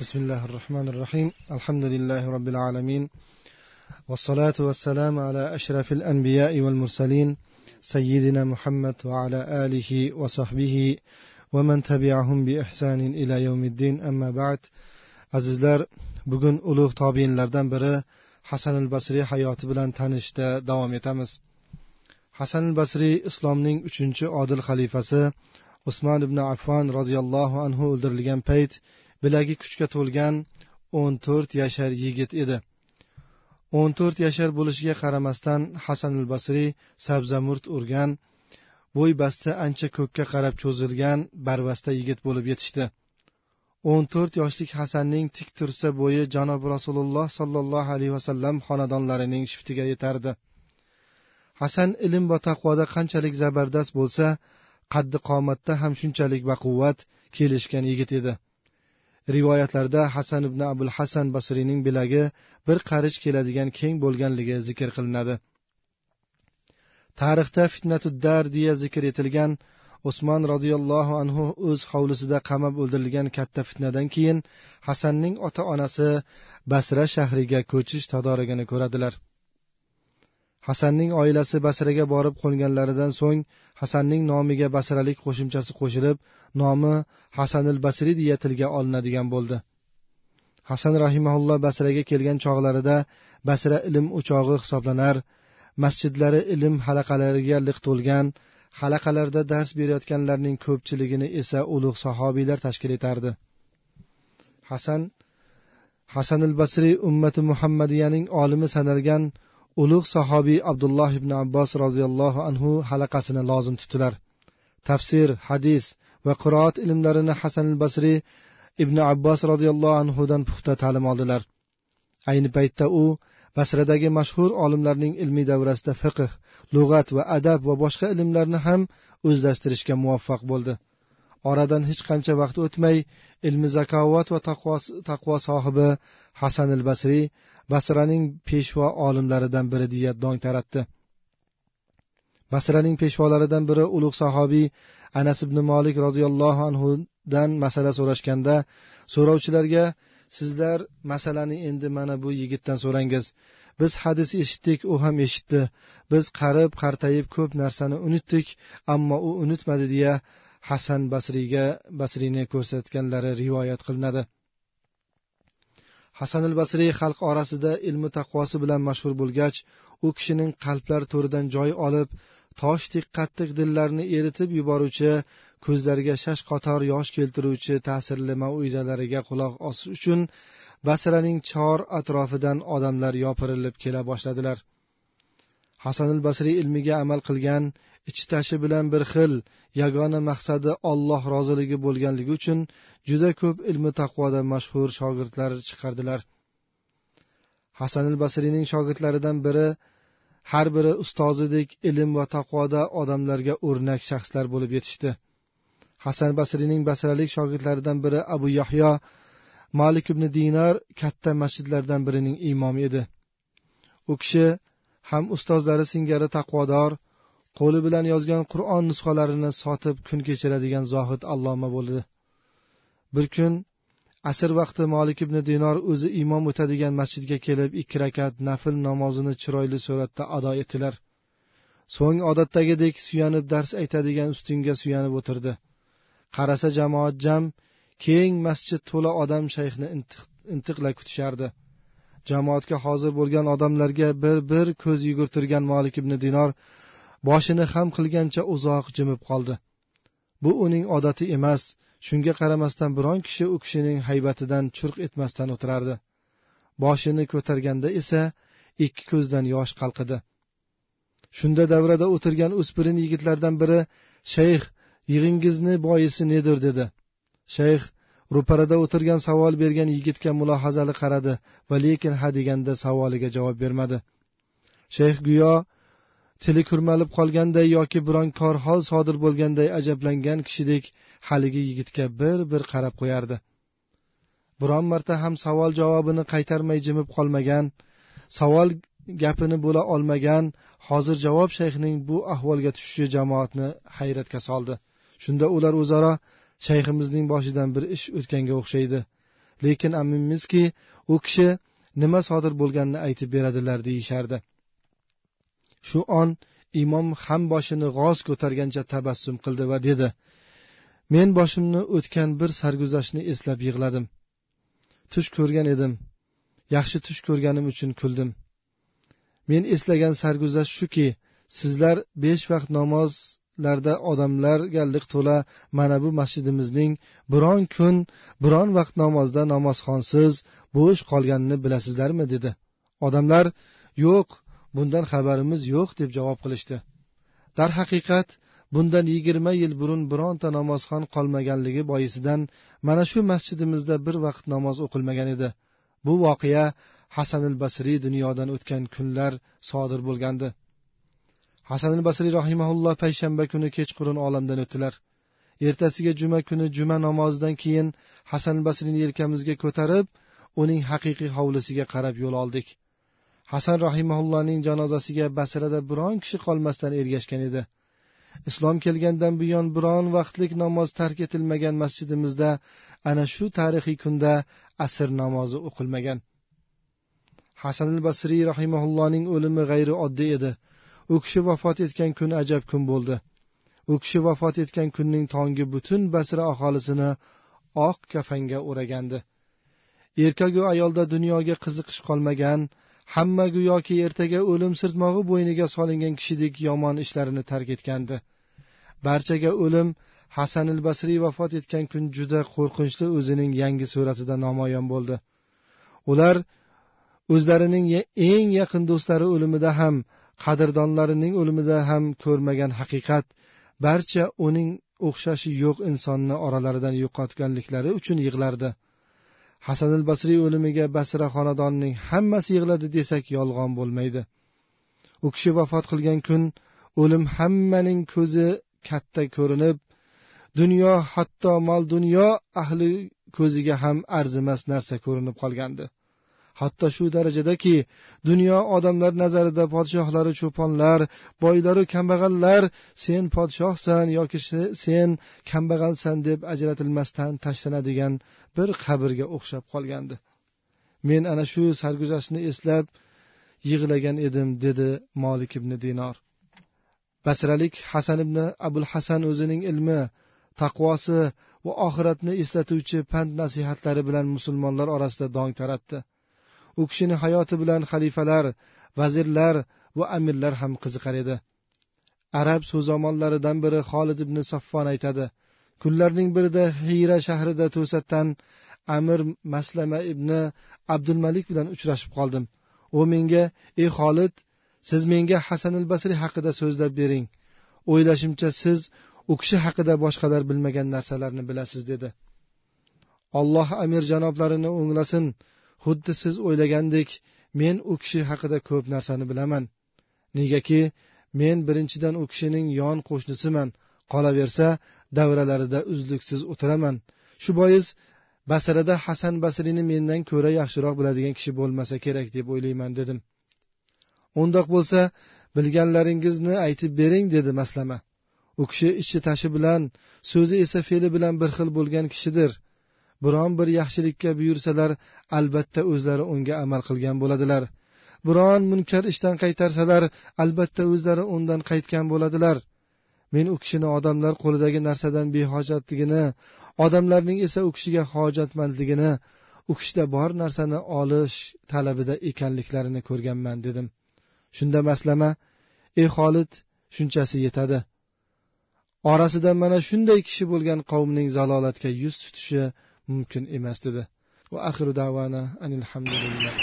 بسم الله الرحمن الرحيم الحمد لله رب العالمين والصلاة والسلام على أشرف الأنبياء والمرسلين سيدنا محمد وعلى آله وصحبه ومن تبعهم بإحسان إلى يوم الدين أما بعد azizlar bugun ulug' tobiinlardan biri hasan al basriy hayoti bilan tanishishda davom etamiz hasan al basriy islomning uchinchi odil xalifasi usmon ibn affon roziyallohu anhu o'ldirilgan payt bilagi kuchga to'lgan o'n to'rt yashar yigit edi. o'n to'rt yashar bo'lishiga qaramasdan hasan al basriy sabzamurt urgan bo'y basti ancha ko'kka qarab cho'zilgan barvasta yigit bo'lib yetishdi. o'n to'rt yoshlik hasanning tik tursa bo'yi janobi rasululloh sollallohu alayhi vasallam xonadonlarining shiftiga yetardi. Hasan ilm va taqvoda qanchalik zabardast bo'lsa qaddi qomatda ham shunchalik baquvvat kelishgan yigit edi. Rivoyatlarda hasan ibn abul hasan basriyning bilagi bir qarich keladigan keng bo'lganligi zikr qilinadi. Tarixda fitnatuddar deya zikr etilgan usmon roziyallohu anhu o'z hovlisida qamab o'ldirilgan katta fitnadan keyin hasanning ota onasi basra shahriga ko'chish tadorigini ko'radilar. Hasanning oilasi basraga borib qo'nganlaridan so'ng hasanning nomiga basralik qo'shimchasi qo'shilib nomi hasanil basriy deya tilga olinadigan bo'ldi. Hasan rahimaulloh basraga kelgan chog'larida basra ilm o'chog'i hisoblanar masjidlari ilm halaqalariga liq to'lgan halaqalarda dars berayotganlarning ko'pchiligini esa ulug' sahobiylar tashkil etardi. Hasan hasanil basriy ummati muhammadiyaning olimi sanalgan ulug' sahobiy abdulloh ibn abbos roziyallohu anhu halaqasini lozim tutdilar. Tafsir hadis va qiroat ilmlarini hasan al basriy ibn abbos roziyallohu anhudan puxta ta'lim oldilar. Ayni paytda u basradagi mashhur olimlarning ilmiy davrasida fiqh lug'at va adab va boshqa ilmlarni ham o'zlashtirishga muvaffaq bo'ldi. Oradan hech qancha vaqt o'tmay ilmi zakovat va taqvo sohibi hasan al basriy basraning peshvo olimlaridan biri deya dong taratdi. Basraning peshvolaridan biri ulug' sahobiy anas ibn molik roziyallohu anhudan masala so'rashganda so'rovchilarga sizlar masalani endi mana bu yigitdan so'rangiz. Biz hadis eshitdik u ham eshitdi. Biz qarib qartayib ko'p narsani unutdik ammo u unutmadi deya hasan basriyga basriyni ko'rsatganlari rivoyat qilinadi. Hasan al basriy xalq orasida ilmi taqvosi bilan mashhur bo'lgach u kishining qalblar to'ridan joy olib toshdek qattiq dillarni eritib yuboruvchi ko'zlariga shash qator yosh keltiruvchi ta'sirli mauizalariga quloq osish uchun basraning chor atrofidan odamlar yopirilib kela boshladilar. Hasan al basriy ilmiga amal qilgan ichi tashi bilan bir xil yagona maqsadi olloh roziligi bo'lganligi uchun juda ko'p ilmi taqvoda mashhur shogirdlar chiqardilar. Hasan al basriyning shogirdlaridan biri har biri ustozidek ilm va taqvoda odamlarga o'rnak shaxslar bo'lib yetishdi. Hasan basriyning basralik shogirdlaridan biri abu yahyo malik ibn dinar katta masjidlardan birining imomi edi. U kishi ham ustozlari singari taqvodor qo'li bilan yozgan qur'on nusxalarini sotib kun kechiradigan zohid alloma bo'ldi. Bir kun asr vaqti molik ibn dinor o'zi imom o'tadigan masjidga kelib ikki rakat nafl namozini chiroyli suratda ado etdilar. So'ng odatdagidek suyanib dars aytadigan ustunga suyanib o'tirdi. Qarasa jamoat jam keng masjid to'la odam shayxni intiqla kutishardi. Jamoatga hozir bo'lgan odamlarga bir bir ko'z yugurtirgan molik ibn dinor boshini xam qilgancha uzoq jimib qoldi. Bu uning odati emas shunga qaramasdan biron kishi u kishining haybatidan churq etmasdan o'tirardi. Boshini ko'targanda esa ikki ko'zdan yosh qalqidi. Shunda davrada o'tirgan o'spirin yigitlardan biri shayx yig'ingizni boisi nedir? dedi. Shayx ro'parada o'tirgan savol bergan yigitga mulohazali qaradi va lekin ha deganda savoliga javob bermadi. Shayx go'yo tili kurmalib qolganday yoki biron korhol sodir bo'lganday ajablangan kishidek haligi yigitga bir bir qarab qo'yardi. Biron marta ham savol javobini qaytarmay jimib qolmagan savol gapini bo'la olmagan hozir javob shayxning bu ahvolga tushishi jamoatni hayratga soldi. Shunda ular o'zaro shayximizning boshidan bir ish o'tganga o'xshaydi. Lekin aminmizki u kishi nima sodir bo'lganini aytib beradilar deyishardi. Shu on imom ham boshini g'oz ko'targancha tabassum qildi va dedi men boshimni o'tgan bir sarguzashtni eslab yig'ladim. Tush ko'rgan edim. Yaxshi tush ko'rganim uchun kuldim. Men eslagan sarguzasht shuki sizlar besh vaqt namozlarda odamlarga liq to'la mana bu masjidimizning biron kun biron vaqt namozda namozxonsiz bo'sh qolganini bilasizlarmi? dedi. Odamlar yo'q bundan xabarimiz yo'q deb javob qilishdi. Darhaqiqat bundan yigirma yil burun bironta namozxon qolmaganligi boisidan mana shu masjidimizda bir vaqt namoz o'qilmagan edi. Bu voqea hasanil basriy dunyodan o'tgan kunlar sodir bo'lgandi. Hasanil basriy rahimaulloh payshanba kuni kechqurun olamdan o'tdilar. Ertasiga juma kuni juma namozidan keyin hasan basriyni yelkamizga ko'tarib uning haqiqiy hovlisiga qarab yo'l oldik. Hasan rahimaullohning janozasiga basrada biron kishi qolmasdan ergashgan edi. Islom kelgandan buyon biron vaqtlik namoz tark etilmagan masjidimizda ana shu tarixiy kunda asr namozi o'qilmagan. Hasan al basriy rahimaullohning o'limi g'ayri oddiy edi. U kishi vafot etgan kun ajab kun bo'ldi. U kishi vafot etgan kunning tongi butun basra aholisini oq kafanga o'ragandi. Erkagu ayolda dunyoga qiziqish qolmagan hamma go'yoki ertaga o'lim sirtmog'i bo'yniga solingan kishidek yomon ishlarini tark etgandi. Barchaga o'lim hasan il basriy vafot etgan kun juda qo'rqinchli o'zining yangi suratida namoyon bo'ldi. Ular o'zlarining eng yaqin do'stlari o'limida ham qadrdonlarining o'limida ham ko'rmagan haqiqat barcha uning o'xshashi yo'q insonni oralaridan yo'qotganliklari uchun yig'lardi. Hasanil basriy o'limiga basra xonadonining hammasi yig'ladi desak yolg'on bo'lmaydi. U kishi vafot qilgan kun o'lim hammaning ko'zi katta ko'rinib dunyo hatto mol dunyo ahli ko'ziga ham arzimas narsa ko'rinib qolgandi. Hatto shu darajadaki dunyo odamlar nazarida podshohlari cho'ponlar boylaru kambag'allar sen podshohsan yoki sen kambag'alsan deb ajratilmasdan tashlanadigan bir qabrga o'xshab qolgandi. Men ana shu sarguzashtni eslab yig'lagan edim dedi molik ibn dinor. Basralik hasan ibn abul hasan o'zining ilmi taqvosi va oxiratni eslatuvchi pand nasihatlari bilan musulmonlar orasida dong taratdi. U kishini hayoti bilan xalifalar vazirlar va amirlar ham qiziqar edi. Arab so'zomonlaridan biri xolid ibn saffon aytadi kunlarning birida hiyra shahrida to'satdan amir maslama ibn abdulmalik bilan uchrashib qoldim. U menga ey xolid siz menga hasanil basriy haqida so'zlab bering. O'ylashimcha siz u kishi haqida boshqalar bilmagan narsalarni bilasiz dedi. Alloh amir janoblarini o'nglasin xuddi siz o'ylagandek men u kishi haqida ko'p narsani bilaman. Negaki men birinchidan u kishining yon qo'shnisiman. Qolaversa davralarida uzluksiz o'tiraman. Shu bois basrada hasan basriyni mendan ko'ra yaxshiroq biladigan kishi bo'lmasa kerak deb o'ylayman dedim. Undoq bo'lsa bilganlaringizni aytib bering dedi maslama. U kishi ichi tashi bilan so'zi esa fe'li bilan bir xil bo'lgan kishidir. Biron bir yaxshilikka buyursalar albatta o'zlari unga amal qilgan bo'ladilar. Biron munkar ishdan qaytarsalar albatta o'zlari undan qaytgan bo'ladilar. Men u kishini odamlar qo'lidagi narsadan behojatligini odamlarning esa u kishiga hojatmandligini u kishida bor narsani olish talabida ekanliklarini ko'rganman dedim. Shunda maslama ey xolid shunchasi yetadi. Orasida mana shunday kishi bo'lgan qavmning zalolatga yuz tutishi mumkin emas dedi va axiru davana anilhamdulillah